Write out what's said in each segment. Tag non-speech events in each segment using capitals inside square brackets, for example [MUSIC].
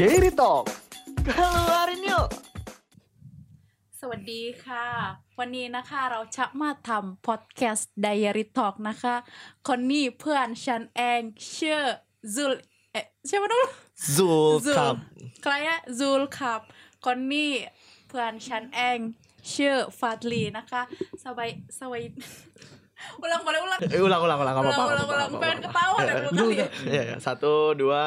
Dairy Talk keluarin yuk สวัสดีค่ะ วันนี้นะคะเราจะมาทำพอดแคสต์ Diary Talk นะคะคนนี้เพื่อนฉันเองชื่อซูลเอ๊ะใช่ไหมน้องซูครับ ใครอะซูลครับ คนนี้เพื่อนฉันเองชื่อฟาดลีนะคะสบายสบาย ulang boleh ulang Eh, ulang ulang ulang nggak ulang apa-apa, ulang nggak ulang apa-apa, pengen nggak ketawa apa-apa. deh Eh, dua kali ya. Iya, iya. satu dua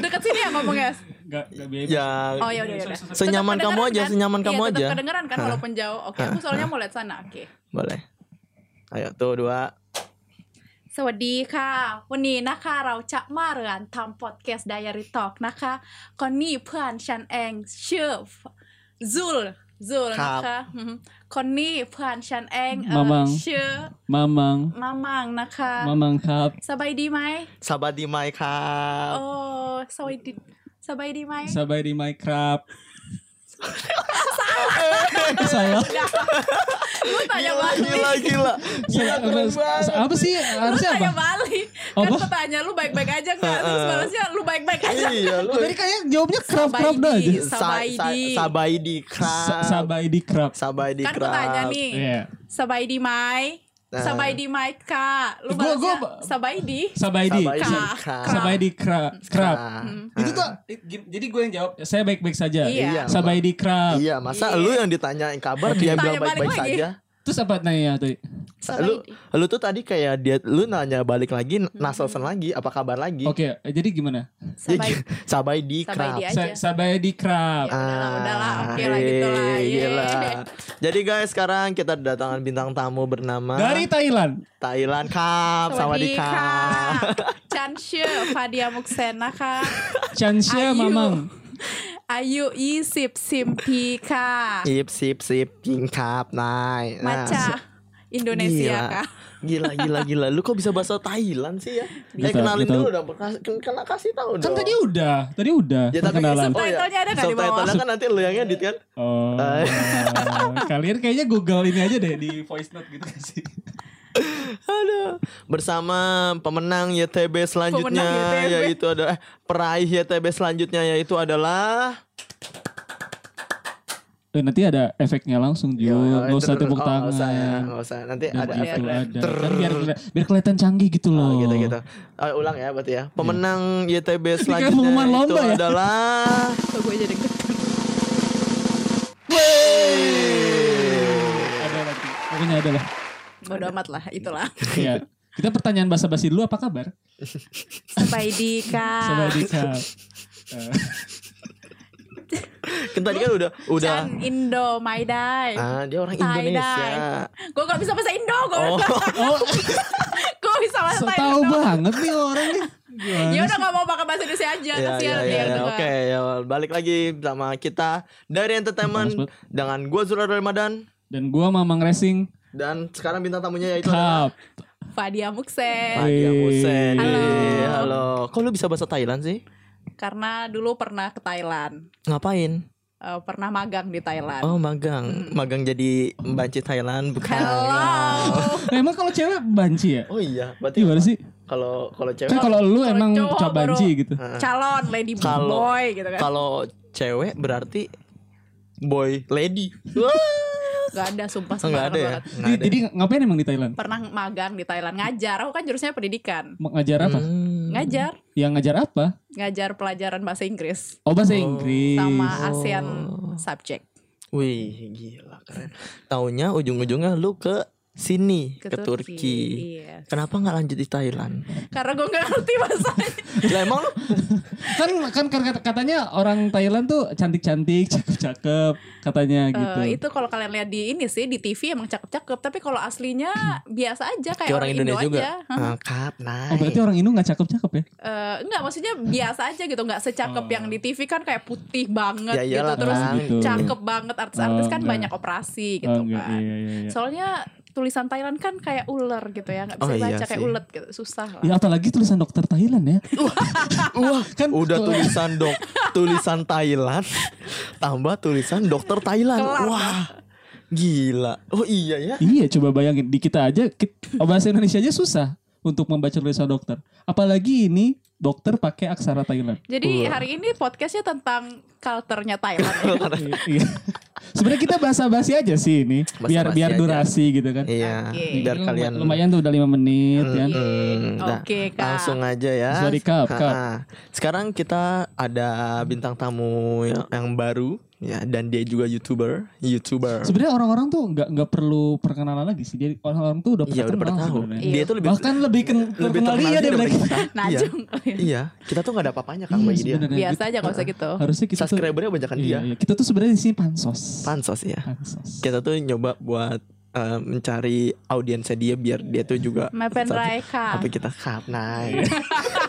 dekat sini ya ngomongnya Gak, gak biaya. yang oh ya udah ya udah Senyaman Tetap kamu kedengeran aja, kan? senyaman Iya, kamu tetap aja. kedengeran kan Hah. walaupun jauh oke aku soalnya mau lihat sana oke boleh ayo tuh dua สวัสดีค่ะ วันนี้นะคะเราจะมาเรียนทำพอดแคสต์ Diary Talk นะคะคนนี้เพื่อนฉันเองชื่อซู จู Krab. นะคะคอนนี่ผ่านชันเองมามังเชื่อมามังมามังนะคะมามังครับ สบายดีไหมสบายดีไหมครับโอ้สบายดีสบายดีไหมสบายดีไหมครับ salah. ะ Lu tanya gila, balik. Gila, gila. Gila, gila apa, apa sih? Harusnya apa? tanya balik. Kan apa? lu baik-baik aja gak? Terus balasnya lu baik-baik aja. Iya, lu. Oh, tadi kayak jawabnya kerap-kerap dah aja. Sabaidi. Sabaidi kerap. Sabaidi kerap. Sabaidi kerap. Kan gue tanya nih. Iya. Sabaidi Mai. Nah. Sabaidi Mike Kak. Lu gua, gua, Sabaidi. Sabaidi. Kak. Sabaidi Krab. Krab. Hmm. Itu tuh jadi gue yang jawab. Saya baik-baik saja. Iya. iya Sabaidi Krab. Iya, masa iya. lu yang ditanyain kabar dia bilang baik-baik saja. Terus apa nanya tadi? Lu, lu tuh tadi kayak dia lu nanya balik lagi hmm. lagi apa kabar lagi? Oke, okay, jadi gimana? Sabai, sabai di crab. Sabai di crab. Ya, ah, udahlah, udahlah. Oke okay lah eh. gitu lah. Jadi guys, sekarang kita kedatangan bintang tamu bernama Dari Thailand. Thailand Kap. สวัสดี Sawadee ค่ะ Kap. ฉันชื่อฟาเดียมุกเซนนะคะ Chansya Ayu. Mamang. อายุ 20สิมพีค่ะ Sip sip sip King Kap naik. มา Nah, จา Indonesia gila. kak Gila gila gila Lu kok bisa bahasa Thailand sih ya eh, bisa, Eh kenalin bisa. dulu dong Kena kasih tahu kan dong Kan tadi udah Tadi udah ya, tapi kenalan oh, ya. ada kan di bawah kan nanti lu yang edit kan Oh uh. [LAUGHS] Kalian kayaknya google ini aja deh Di voice note gitu sih Halo. Bersama pemenang YTB selanjutnya pemenang YTB. yaitu ada eh, peraih YTB selanjutnya yaitu adalah Eh, nanti ada efeknya langsung juga oh, nggak usah tepuk oh, tangan usah, ya. Gak usah. Nanti Dan ada efek. ada. Kan biar, biar kelihatan canggih gitu oh, loh. oh, gitu gitu. Oh, ulang ya berarti ya. Iya. Pemenang yeah. YTB selanjutnya pengumuman lomba itu ya? adalah [LAUGHS] oh, gue jadi ada lagi. Pokoknya ada lah. Bodo amat lah itulah. [LAUGHS] Iya. Kita pertanyaan basa basi dulu apa kabar? Sampai di kak sampai di kak [LAUGHS] [LAUGHS] kan tadi kan udah udah Chan Indo my dai ah dia orang Thai Indonesia gue gak bisa bahasa Indo gue oh. oh. [LAUGHS] gue bisa bahasa so, Indo tahu banget nih orang nih [LAUGHS] ya udah gak mau pakai bahasa Indonesia aja ya, kasihan ya, ya, ya. oke okay, ya balik lagi sama kita dari entertainment Mas, dengan gue Zura Ramadan dan gue Mamang Racing dan sekarang bintang tamunya yaitu Kap. Fadia Muksen. Fadia Muksen. Halo. Halo. Kok lu bisa bahasa Thailand sih? Karena dulu pernah ke Thailand Ngapain? Eh, pernah magang di Thailand Oh, magang. Magang jadi banci Thailand bukan. Hello emang kalau cewek banci ya? Oh iya, berarti Gimana sih? kalau kalau cewek Kan kalau lu Kalau emang cowok banci gitu. calon lady Kalau- boy gitu kan kalau cewek berarti boy lady. [LAUGHS] Wah. Gak ada sumpah Oh, sembarangan ada ya? banget Nggak ada. Jadi ngapain emang di Thailand? pernah magang di Thailand ngajar aku kan jurusannya pendidikan Ngajar apa? Hmm. Ngajar Yang ngajar apa? ngajar pelajaran bahasa Inggris Oh bahasa Oh. Inggris. sama ASEAN subject Wih, gila keren. Taunya ujung-ujungnya lu ke sini ke, ke, Turki. Iya. Kenapa nggak lanjut di Thailand? Karena gue gak ngerti bahasanya. [LAUGHS] Lah emang lu kan kan kata- katanya orang Thailand tuh cantik-cantik, cakep-cakep katanya gitu. Eh, itu kalau kalian lihat di ini sih di TV emang cakep-cakep, tapi kalau aslinya biasa aja kayak kayak orang Indo Indonesia juga. aja. Hah? Ngangkat, Oh berarti orang Indo nggak cakep-cakep ya? Eh, enggak maksudnya biasa aja gitu, nggak secakep Oh. yang di TV kan kayak putih banget Ya gitu, iyalah, terus Bang. gitu. cakep banget artis-artis Oh, kan enggak. banyak operasi gitu oh enggak, kan. iya, iya, iya. Soalnya tulisan Thailand kan kayak ular gitu ya, nggak bisa Oh, iya baca kayak sih. ulet gitu, susah lah. Ya apalagi tulisan dokter Thailand ya. Wah, [LAUGHS] Kan udah tulisan dok, tulisan Thailand, tambah tulisan dokter Thailand. Kelar, Wah, gila. Oh iya ya. Iya coba bayangin di kita aja ki- oh, bahasa Indonesia aja susah. untuk membaca tulisan dokter. Apalagi ini dokter pakai aksara Thailand. Jadi Wah. hari ini podcastnya tentang culture-nya Thailand. ya. [LAUGHS] Iya. Sebenarnya kita basa-basi aja sih ini, biar Basa-basi biar aja. durasi gitu kan. Iya, Oke. biar kalian lumayan tuh udah lima menit ya. Mm, nah, Oke, Kak. Langsung aja ya. Sorry. Ha-ha. Sekarang kita ada bintang tamu yang, yang baru ya dan dia juga YouTuber, YouTuber. Sebenarnya orang-orang tuh nggak nggak perlu perkenalan lagi sih. Jadi orang-orang tuh udah Iya, udah pada kenal tahu. sebenarnya. Dia tuh lebih Bahkan lebih ken lebih kenal terkenal dia sih daripada kita. kita. Iya. Najung. Iya, kita tuh gak ada apa-apanya Kang Iya, bagi dia. Biasa aja kalau usah gitu. Harusnya kita Subscribernya banyakan iya, dia. iya. Kita tuh sebenarnya di sini pansos. Pansos ya. Pansos. Kita tuh nyoba buat eh, mencari audiensnya dia biar dia tuh juga Mepen Raika. apa kita kap nah. [LAUGHS]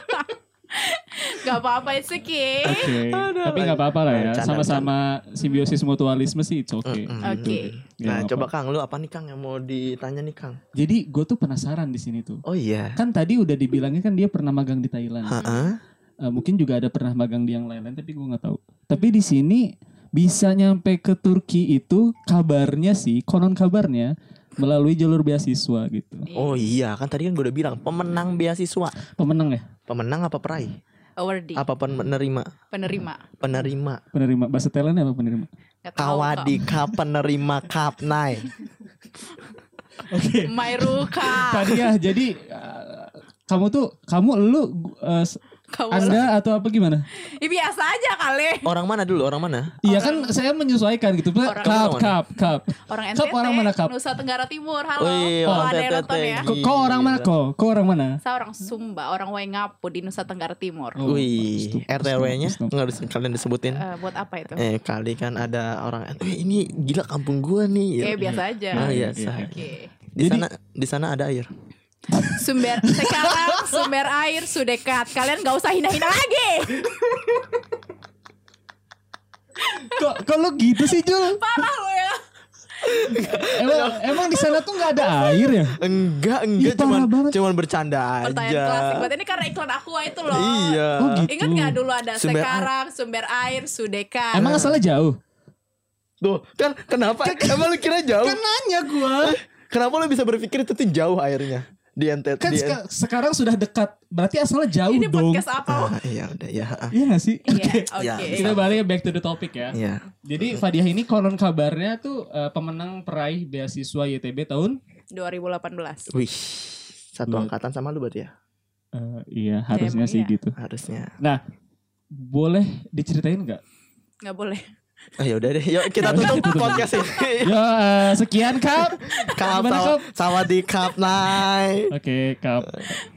Gak apa-apa it's okay. Oke. Tapi nggak apa-apa lah ya. Sama-sama simbiosis mutualisme sih it's okay. Mm, Oke. Ya, Nah, coba. Kang, lu apa nih Kang yang mau ditanya nih Kang? Jadi gue tuh penasaran di sini tuh. Oh iya. Kan tadi udah dibilangnya kan dia pernah magang di Thailand. Heeh. Eh, mungkin juga ada pernah magang di yang lain-lain tapi gue nggak tahu. Tapi di sini bisa nyampe ke Turki itu kabarnya sih, konon kabarnya melalui jalur beasiswa gitu. Oh iya, kan tadi kan gue udah bilang pemenang beasiswa. Pemenang ya? Pemenang apa peraih? Awardee. Apa penerima? Penerima. Penerima. Penerima bahasa Thailandnya apa penerima? Kawadi Cup penerima Cup Nai. [LAUGHS] Oke. Kak. Mairuka. Tadi ya, jadi eh, kamu tuh kamu lu eh, Kamu Anda atau apa gimana? Ih, biasa aja kali. Orang mana dulu? Orang mana? Iya kan saya menyesuaikan gitu. Orang- Kap, kap, kap. Orang Kap NTT. orang mana, Kap? Nusa Tenggara Timur. Halo. Wih, Kalau orang ada yang NTT. nonton ya. Kok kok orang mana Gila. kok? Kok orang mana? Saya orang Sumba, orang Waingapu di Nusa Tenggara Timur. Oh, Wih, stop, RT stop, RW-nya stop. nggak harus kalian disebutin. Eh, buat apa itu? Eh kali kan ada orang, eh ini gila kampung gua nih. Eh, biasa aja. Nah, iya, biasa. iya. Oke. Di Jadi- sana di sana ada air. Sumber sekarang sumber air sudah dekat. Kalian gak usah hina-hina lagi. Kok kok lu gitu sih Jul? Parah lo ya. Emang emang di sana tuh nggak ada air ya? Enggak, enggak Ih, cuman banget. cuman bercanda Pertanyaan aja. klasik. Berarti ini karena iklan Aqua itu loh. Iya. Oh, gitu. Ingat gak dulu ada Sumber sekarang sumber air sudekat. Emang asalnya jauh? Tuh, kan kenapa? Emang lu kira jauh? Kan nanya gua. Kenapa lu bisa berpikir itu tuh jauh airnya? Di NTT. Kan di seka- sekarang sudah dekat. Berarti asalnya jauh ini dong. podcast apa? Ah, iya udah ya. ah. Iya gak sih? Iya, Ya, oke. Kita balik back to the topic ya. Iya. Jadi Fadiah ini konon kabarnya tuh eh, pemenang peraih beasiswa YTB tahun 2018. Wih, satu Buat- angkatan sama lu berarti ya? Eh, iya harusnya emang sih iya. gitu. Harusnya. Nah, boleh diceritain nggak? Gak boleh. Ah ya udah deh, yuk kita tutup podcast ini. [LAUGHS] Ya eh, sekian kap. Kap sama, Kap? di Kap Nai. Oke kap.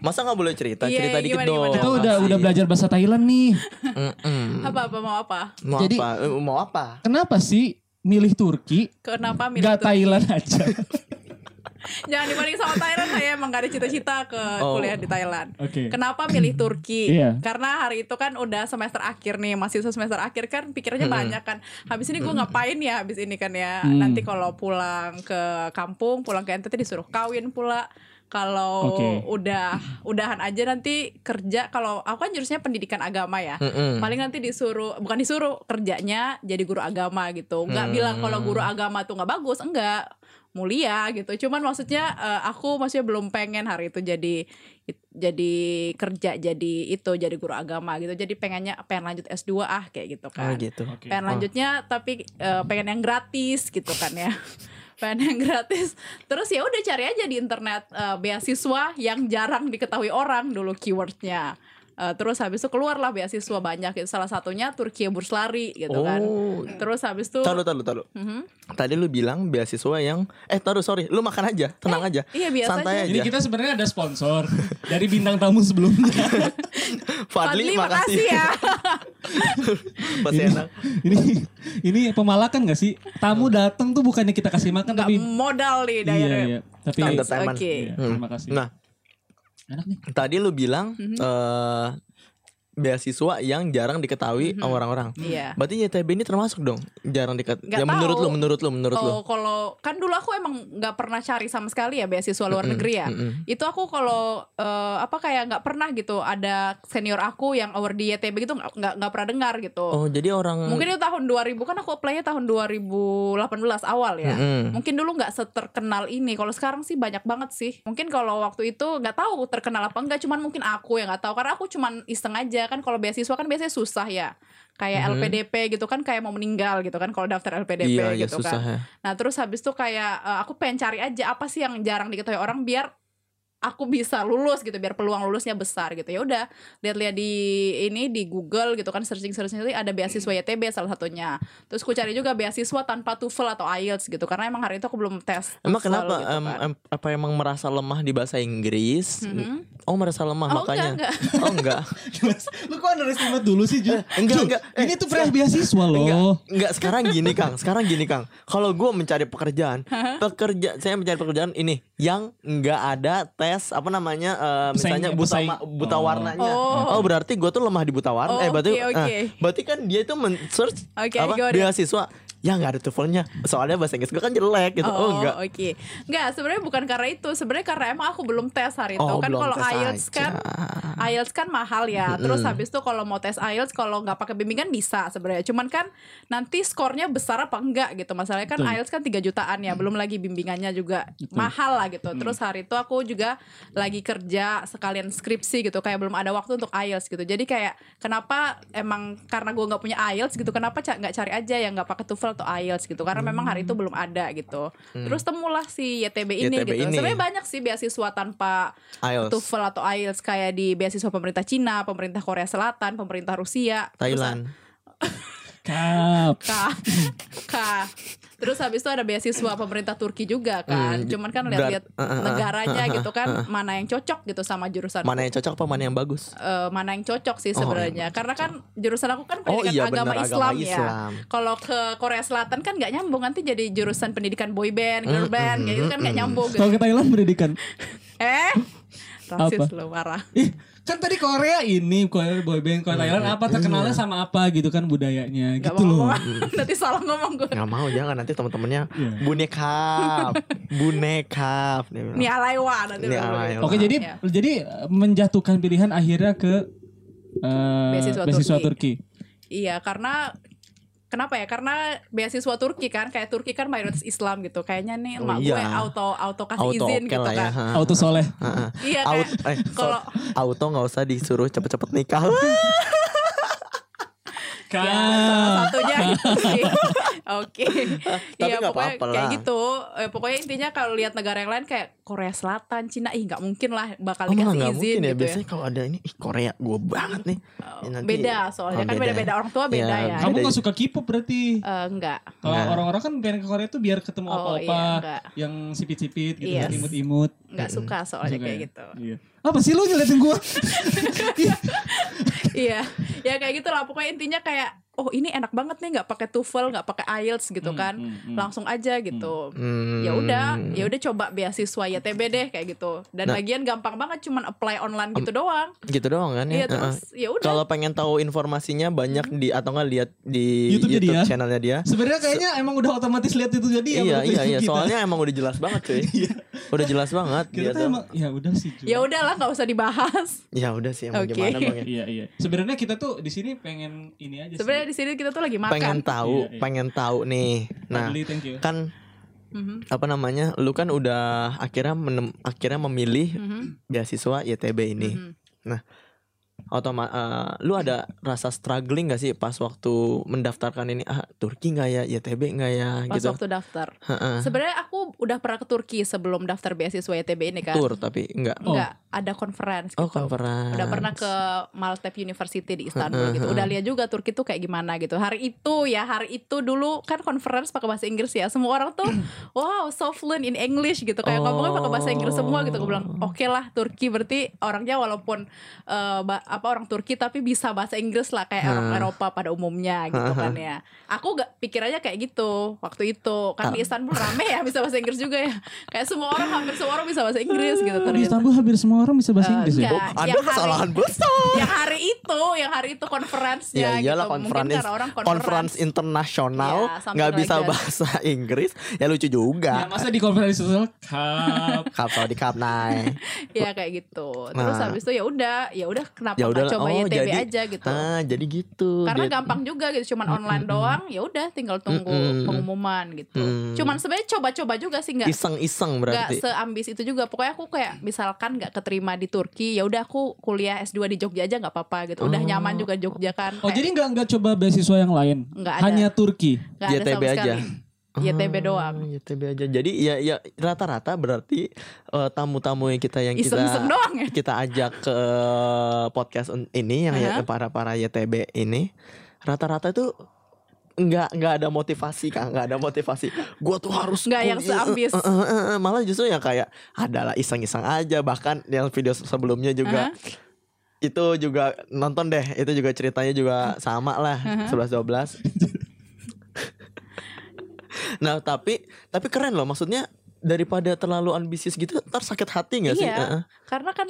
Masa nggak boleh cerita? Iya, cerita dikit gimana, dong. gimana? Kita udah udah belajar bahasa Thailand nih. Mm-mm. Apa-apa mau apa? Mau Jadi- apa? Eh, Mau apa? Kenapa sih milih Turki Kenapa milih gak Turki? Thailand aja? [LAUGHS] Jangan dibanding sama Thailand saya emang gak ada cita-cita ke Oh. kuliah di Thailand. Oke. Kenapa milih Turki? [CLEARS THROAT] Iya. Karena hari itu kan udah semester akhir nih, masih semester akhir kan pikirannya banyak kan. Habis ini gue ngapain ya? Habis ini kan ya. Hmm. Nanti kalau pulang ke kampung, pulang ke NTT disuruh kawin pula. Kalau Oke. udah udahan aja nanti kerja. Kalau aku kan jurusnya pendidikan agama ya. Mm-mm. Paling nanti disuruh bukan disuruh kerjanya jadi guru agama gitu. Nggak Hmm. bilang kalau guru agama tuh nggak bagus, enggak mulia gitu. Cuman maksudnya eh, aku maksudnya belum pengen hari itu jadi it- jadi kerja jadi itu jadi guru agama gitu. Jadi pengennya pengen lanjut S2 ah kayak gitu Oh kan. gitu. Oke. Pengen lanjutnya tapi eh, pengen yang gratis gitu kan ya. [LAUGHS] pengen yang gratis. Terus ya udah cari aja di internet eh, beasiswa yang jarang diketahui orang dulu keywordnya. Eh, terus habis itu keluarlah beasiswa banyak gitu. Salah satunya Turki Burs Lari gitu kan. Oh. Terus habis itu Taruh, taruh, taruh. Mhm. Tadi lu bilang beasiswa yang eh taruh sorry, lu makan aja, tenang aja. Iya biasa Santai aja. Jadi aja. kita sebenarnya ada sponsor dari bintang tamu sebelumnya. [LAUGHS] Fadli, makasih. ya. [LAUGHS] Masih enak. ini ini pemalakan gak sih? Tamu datang tuh bukannya kita kasih makan Nggak tapi modal nih iya Dayre. iya. Tapi Oke. tangan. iya, terima kasih. Nah, Enak nih. tadi lu bilang Mhm. eh beasiswa yang jarang diketahui Mhm. sama orang-orang. Iya. Berarti YTB ini termasuk dong jarang diket. Nggak Ya menurut tahu. lu, menurut lu, menurut lu. Oh, kalau kan dulu aku emang nggak pernah cari sama sekali ya beasiswa luar Mm-mm, negeri ya. mm-mm. Itu aku kalau eh, apa kayak nggak pernah gitu ada senior aku yang award di YTB gitu nggak nggak pernah dengar gitu. Oh, jadi orang Mungkin itu tahun 2000 kan aku apply-nya tahun 2018 awal ya. Mm-mm. Mungkin dulu nggak seterkenal ini. Kalau sekarang sih banyak banget sih. Mungkin kalau waktu itu nggak tahu terkenal apa enggak. Cuman mungkin aku yang nggak tahu. Karena aku cuman iseng aja kan. Kalau beasiswa kan biasanya susah ya. Kayak Mhm. LPDP gitu kan kayak mau meninggal gitu kan. Kalau daftar LPDP Iya, iya gitu susah kan. ya. Nah terus habis itu kayak eh, aku pengen cari aja apa sih yang jarang diketahui orang biar aku bisa lulus gitu biar peluang lulusnya besar gitu ya udah lihat-lihat di ini di Google gitu kan searching searching itu ada beasiswa YTB salah satunya terus aku cari juga beasiswa tanpa TOEFL atau IELTS gitu karena emang hari itu aku belum tes Emang kenapa gitu em, kan. apa emang merasa lemah di bahasa Inggris? Mhm. Oh, merasa lemah Oh, makanya. enggak, Oh, enggak. [LAUGHS] Lu kok underestimate dulu sih, Jul? Enggak, Jul, enggak. Eh, Ini tuh fresh beasiswa loh. Enggak, enggak sekarang gini Kang, sekarang gini Kang. Kalau gue mencari pekerjaan, pekerja saya mencari pekerjaan ini yang enggak ada tes apa namanya eh, misalnya Pesaing- buta pesaing. ma- buta Oh. warnanya. Oh. Oh. berarti gue tuh lemah di buta warna. Oh, eh berarti oke, oke. eh, berarti kan dia itu men-search Oke, apa beasiswa ya nggak ada TOEFL-nya. Soalnya bahasa Inggris gue kan jelek gitu. Oh, enggak. oke. Enggak, sebenarnya bukan karena itu. Sebenarnya karena emang aku belum tes hari itu. Oh, kan kalau IELTS kan aja. IELTS kan mahal ya. Terus habis itu kalau mau tes IELTS kalau nggak pakai bimbingan bisa sebenarnya. Cuman kan nanti skornya besar apa enggak gitu. Masalahnya kan Betul. IELTS kan 3 jutaan ya. Belum lagi bimbingannya juga Betul. mahal lah gitu. Terus hari itu aku juga lagi kerja sekalian skripsi gitu. Kayak belum ada waktu untuk IELTS gitu. Jadi kayak kenapa emang karena gue nggak punya IELTS gitu. Kenapa nggak cari aja yang nggak pakai TOEFL atau IELTS gitu. Karena memang hari itu belum ada gitu. Terus temulah si YTB ini YTB gitu. ini. Sebenarnya banyak sih beasiswa tanpa IELTS. TOEFL atau IELTS kayak di beasiswa pemerintah Cina, pemerintah Korea Selatan, pemerintah Rusia, Thailand. [LAUGHS] Kap. Terus, K, K. Terus habis itu ada beasiswa pemerintah Turki juga kan. Hmm, Cuman kan lihat-lihat Uh, uh, uh, negaranya uh, uh, gitu kan mana yang cocok gitu sama jurusan. Mana yang cocok apa mana yang bagus? Eh, mana yang cocok sih Oh, sebenarnya. yang Karena kan jurusan aku kan Oh pendidikan iya agama benar Islam agama ya. Islam. Kalau ke Korea Selatan kan nggak nyambung nanti jadi jurusan pendidikan boy band, girl Mm, band, mm, kayak gitu kan nggak mm, nyambung. Kalau ke Thailand pendidikan. Eh, rasis Apa? lo marah. [LAUGHS] Ih, kan tadi Korea ini Korea boyband Korea Thailand apa terkenalnya sama apa gitu kan budayanya Gak gitu mau loh. ngomong. [LAUGHS] Nanti salah ngomong gue. Nggak mau jangan nanti teman-temannya Iya. boneka, boneka. Nih alaiwa nanti. Nih alaiwa. Oke, jadi Ya. jadi eh, menjatuhkan pilihan akhirnya ke eh, Beasiswa beasiswa Turki. Turki. Iya, karena kenapa ya? Karena beasiswa Turki kan, kayak Turki kan mayoritas Islam gitu. Kayaknya nih Oh, emak iya. gue auto auto kasih Auto izin oke gitu ya. kan. ha. Auto soleh. Ha, ha. Iya Out, kayak eh, so- kalau auto nggak usah disuruh cepet-cepet nikah. [LAUGHS] ya, salah Kap. satunya [LAUGHS] gitu sih. [LAUGHS] Oke. Tapi Iya nggak pokoknya apa-apa kayak lah. gitu. Eh, pokoknya intinya kalau lihat negara yang lain kayak Korea Selatan, Cina, ih nggak mungkin lah bakal Oh, dikasih nggak izin mungkin ya. gitu Biasanya kalau ada ini, ih Korea gue banget nih. Oh, Ya, nanti- beda soalnya Oh, kan beda beda-beda ya. orang tua beda Iya, ya. Kamu Beda. gak suka K-pop berarti? Eh, enggak. Kalau Nah. Nggak. orang-orang kan pengen ke Korea tuh biar ketemu Oh, apa-apa iya, enggak. yang sipit-sipit gitu, Yes. yang imut-imut. Enggak suka soalnya Suka kayak ya? gitu. Iya. Apa sih lu nyelitin gua? [LAUGHS] iya ya kayak gitu lah pokoknya intinya kayak oh ini enak banget nih nggak pakai TOEFL nggak pakai IELTS gitu Hmm, kan hmm, hmm. langsung aja gitu Hmm. ya udah ya udah coba beasiswa YTB deh kayak gitu dan Nah. lagian gampang banget cuman apply online gitu doang Gitu doang kan iya ya. Ha. terus ya udah Kalau pengen tahu informasinya banyak di atau nggak lihat di YouTube-nya YouTube, dia. channelnya dia. Sebenarnya kayaknya emang udah otomatis lihat itu jadi ya. iya menurut iya iya. kita. Soalnya emang udah jelas banget cuy. [LAUGHS] udah jelas banget. kita dia tuh emang ya udah sih. Jul. ya udahlah nggak usah dibahas Ya udah sih emang Oke. gimana bang ya. Iya iya. Sebenarnya kita tuh di sini pengen ini aja sebenarnya. Di sini kita tuh lagi Pengen makan tahu, Iya, iya. pengen tahu nih. Nah, you. kan Mhm, apa namanya? Lu kan udah akhirnya menem- akhirnya memilih mhm, beasiswa YTB ini. mhm. Otoma eh, lu ada rasa struggling gak sih pas waktu mendaftarkan ini ah Turki nggak ya YTB nggak ya pas gitu waktu daftar sebenarnya aku udah pernah ke Turki sebelum daftar beasiswa YTB ini kan tour tapi enggak Oh. enggak ada conference oh gitu conference udah pernah ke Maltep University di Istanbul gitu. Udah lihat juga Turki tuh kayak gimana gitu. Hari itu ya, hari itu dulu kan conference pakai bahasa Inggris ya. Semua orang tuh [CLEARS THROAT] wow, so fluent in English gitu. Kayak Oh. ngomongnya pakai bahasa Inggris semua gitu. Gue bilang, "Oke lah, Turki berarti orangnya walaupun ba- apa orang Turki tapi bisa bahasa Inggris lah kayak orang. Eropa pada umumnya gitu kan ya." Aku gak pikir aja kayak gitu waktu itu. Kan di Istanbul rame ya bisa bahasa Inggris juga ya. Kayak semua orang hampir semua orang bisa bahasa Inggris gitu Oh, di ternyata. Istanbul hampir semua orang orang bisa bahasa Eh, Inggris ya? enggak. Oh, ada yang hari- kesalahan besar. yang hari itu, yang hari itu conference-nya Ya iyalah gitu. Mungkin conference karena orang conference. internasional Ya, nggak like bisa that. bahasa Inggris ya lucu Ya, juga. masa di konferensi sosial cup. Kap kalau di kap naik. [LAUGHS] ya kayak gitu. Terus Nah. habis itu ya udah, ya udah kenapa Ya nggak udah coba oh YTB jadi aja gitu. Ah, jadi gitu. Karena Dia- gampang juga gitu, cuman online doang, ya udah tinggal tunggu Mm-mm. pengumuman gitu. Mm. Cuman sebenarnya coba-coba juga sih nggak iseng-iseng nggak berarti. seambis itu juga. Pokoknya aku kayak misalkan nggak keterima di Turki, ya udah aku kuliah S2 di Jogja aja nggak apa-apa gitu. Udah Oh. nyaman juga Jogja kan. Oh Kayak jadi nggak nggak coba beasiswa yang lain? Nggak ada. Hanya Turki. nggak ada YTB sama aja. sekali. YTB Ah, doang. YTB aja. Jadi ya ya rata-rata berarti eh, tamu-tamu yang kita yang kita Iseng-iseng doang ya. kita ajak ke podcast un- ini yang ya, Aha. para para YTB ini rata-rata itu nggak nggak ada motivasi kan nggak ada motivasi gua tuh harus Nggak yang seambis. eh, eh, eh, eh. malah justru yang kayak adalah iseng-iseng aja bahkan yang video sebelumnya juga Aha. itu juga nonton deh itu juga ceritanya juga sama lah 11 12 nah tapi tapi keren loh maksudnya daripada terlalu ambisius gitu ntar sakit hati nggak sih Iya. Heeh. Karena kan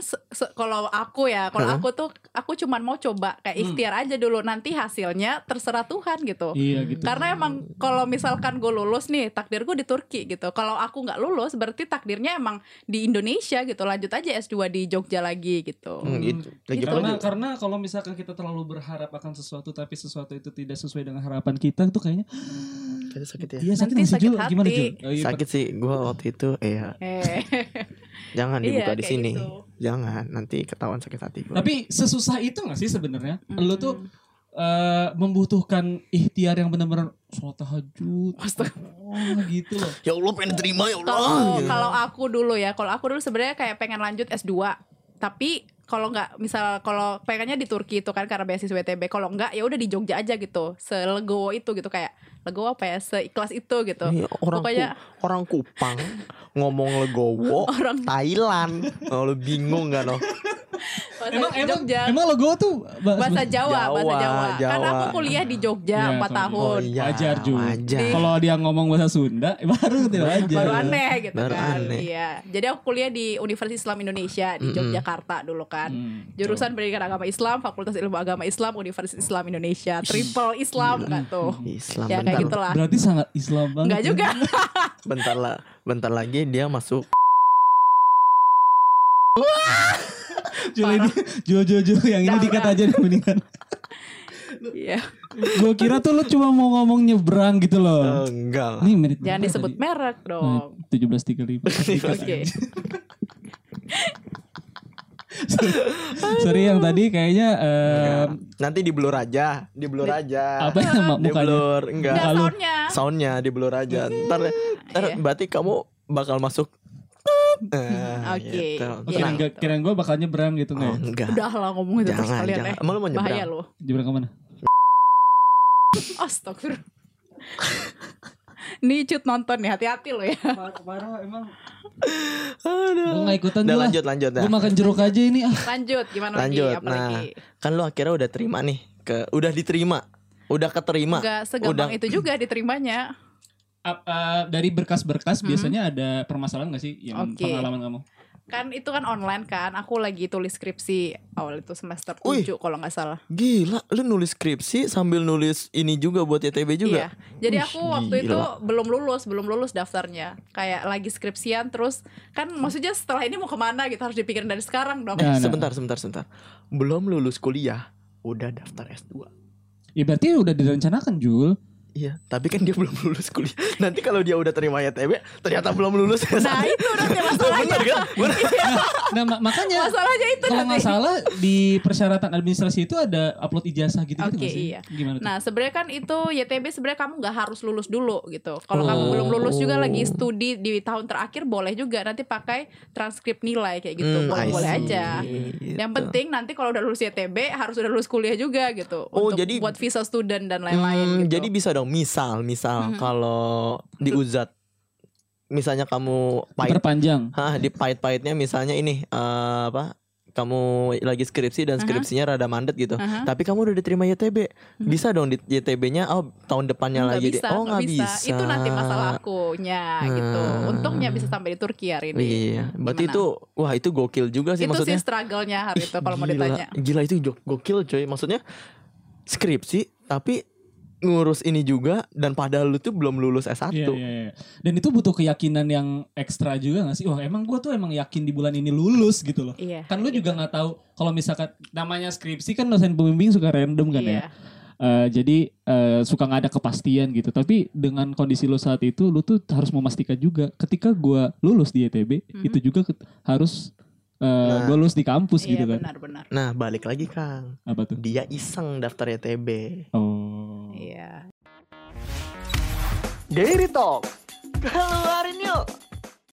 kalau aku ya, kalau aku tuh aku cuman mau coba kayak ikhtiar aja dulu nanti hasilnya terserah Tuhan gitu. Iya gitu. Karena emang kalau misalkan gue lulus nih takdir gue di Turki gitu. Kalau aku nggak lulus berarti takdirnya emang di Indonesia gitu. Lanjut aja S2 di Jogja lagi gitu. Hmm, gitu. Kayak gitu karena aja. karena kalau misalkan kita terlalu berharap akan sesuatu tapi sesuatu itu tidak sesuai dengan harapan kita itu kayaknya Kayaknya sakit ya iya sakit Nanti sakit Jul? Gimana. Jul? Oh, iya, sakit sih gua waktu itu iya Eh. [LAUGHS] jangan Iya, dibuka di sini gitu. jangan nanti ketahuan sakit hati gua Tapi sesusah itu gak sih sebenarnya? Mm. Lu tuh eh, membutuhkan ikhtiar yang benar-benar sholat tahajud. Astaga. Oh, gitu loh. ya Allah pengen terima ya Allah Kalau Gitu. kalau aku dulu ya, kalau aku dulu sebenarnya kayak pengen lanjut S2. Tapi kalau nggak misal kalau pengennya di Turki itu kan karena beasiswa WTB kalau nggak ya udah di Jogja aja gitu. Selegowo itu gitu kayak legowo apa ya? Seikhlas itu gitu. Iya, orang Pokoknya- Ku- orang Kupang ngomong legowo [LAUGHS] Orang- Thailand. Lu bingung gak no bahasa Emang emang Jogja emang logo tuh bahasa Jawa, bahasa Jawa, Jawa. Karena Jawa. aku kuliah di Jogja Iya, 4 kalau- tahun. iya wajar juga. Kalau dia ngomong bahasa Sunda [LAUGHS] baru tidak wajar. Baru aneh gitu Baru kan. aneh. Iya. Jadi aku kuliah di Universitas Islam Indonesia di Mm-mm. Yogyakarta dulu kan. Hmm, Jurusan Pendidikan Agama Islam, Fakultas Ilmu Agama Islam, Universitas Islam Indonesia, triple Islam kan tuh. Islam Ya kayak gitulah. Berarti sangat Islam banget. Enggak ya. juga. bentar lah bentar lagi dia masuk Jul ini, Jul, Jul, Jul, yang ini dikat aja deh mendingan. Iya. Gue kira tuh lu cuma mau ngomong nyebrang gitu loh. Eh, enggak lah. Nih menit Jangan disebut tadi? merek Nah, dong. 17.35 [LAUGHS] Oke. [LAUGHS] Sorry yang tadi kayaknya eh, nanti di blur aja di blur aja apa ya mak- di mukanya? blur enggak Enggak soundnya. soundnya di blur aja ntar ntar Iya. berarti kamu bakal masuk Eh, Oke. gitu. Oh, kirain, gak- kirain gue bakal nyebrang gitu Oh, nggak ya? enggak Udah lah ngomong itu terus jangan kalian jangan eh. emang lu mau nyebrang Bahaya loh. Nyebrang ke mana? Astagfirullah. [LAUGHS] Nih cut nonton nih hati-hati lo ya. Parah emang. Aduh. Gue gak ikutan udah lanjut lanjut dah Gue makan jeruk aja ini ah. Lanjut gimana Lanjut. lagi? Apa Nah, lagi? kan lu akhirnya udah terima nih ke udah diterima udah keterima Enggak segampang udah- itu juga diterimanya. Ap- eh, dari berkas-berkas Hmm. biasanya ada permasalahan gak sih yang Oke. pengalaman kamu? Kan itu kan online kan. Aku lagi tulis skripsi awal itu semester Wih. 7 kalau nggak salah. gila lu nulis skripsi sambil nulis ini juga buat YTB juga Iya. Jadi aku waktu itu gila. belum lulus, belum lulus daftarnya. Kayak lagi skripsian terus kan maksudnya setelah ini mau ke mana gitu harus dipikirin dari sekarang dong. eh Nah, nah. sebentar sebentar sebentar belum lulus kuliah udah daftar S2 Ya berarti udah direncanakan Jul. Iya, tapi kan dia belum lulus kuliah. Nanti kalau dia udah terima YTB, ternyata belum lulus. Nah itu nanti masalahnya. Bener kan? Bener. Nah ma- makanya masalahnya itu kalau nggak nanti. salah di persyaratan administrasi itu ada upload ijazah gitu gitu Oke, nggak sih? iya. Gimana tuh? Nah sebenarnya kan itu YTB sebenarnya kamu nggak harus lulus dulu gitu. Kalau Oh. kamu belum lulus juga lagi studi di tahun terakhir boleh juga nanti pakai transkrip nilai kayak gitu. Hmm, boleh boleh aja. Gitu. Yang penting nanti kalau udah lulus YTB harus udah lulus kuliah juga gitu. Oh, untuk jadi- buat visa student dan lain-lain Hmm, gitu. Jadi bisa dong, misal, misal Mhm. kalau di Uzat, misalnya kamu pahit, Diperpanjang. Hah, di pahit-pahitnya misalnya ini eh, apa? kamu lagi skripsi dan skripsinya rada mandet gitu. Aha. Tapi kamu udah diterima YTB. Bisa dong di YTB-nya oh tahun depannya Nggak lagi bisa. Oh, nggak nggak bisa. Itu nanti masalah akunya gitu. Hmm. Untungnya bisa sampai di Turki hari ini. Iya, berarti Gimana? itu wah itu gokil juga sih itu maksudnya. sih struggle-nya hari itu kalau mau ditanya. Gila itu jo- gokil coy. Maksudnya skripsi tapi ngurus ini juga dan padahal lu tuh belum lulus S1. Iya, iya, iya. Dan itu butuh keyakinan yang ekstra juga gak sih? Wah emang gue tuh emang yakin di bulan ini lulus gitu loh. Iya. Kan lu juga nggak tahu kalau misalkan namanya skripsi kan dosen pembimbing suka random kan ya. Iya. Eh, jadi eh, suka nggak ada kepastian gitu. Tapi dengan kondisi lu saat itu, lu tuh harus memastikan juga. Ketika gua lulus di ITB, Mhm. itu juga harus eh, Nah. gua lulus di kampus Iya gitu kan. benar-benar. Nah, balik lagi Kang. Apa tuh? Dia iseng daftar YTB. Oh. Iya. Daily Talk. Keluarin yuk.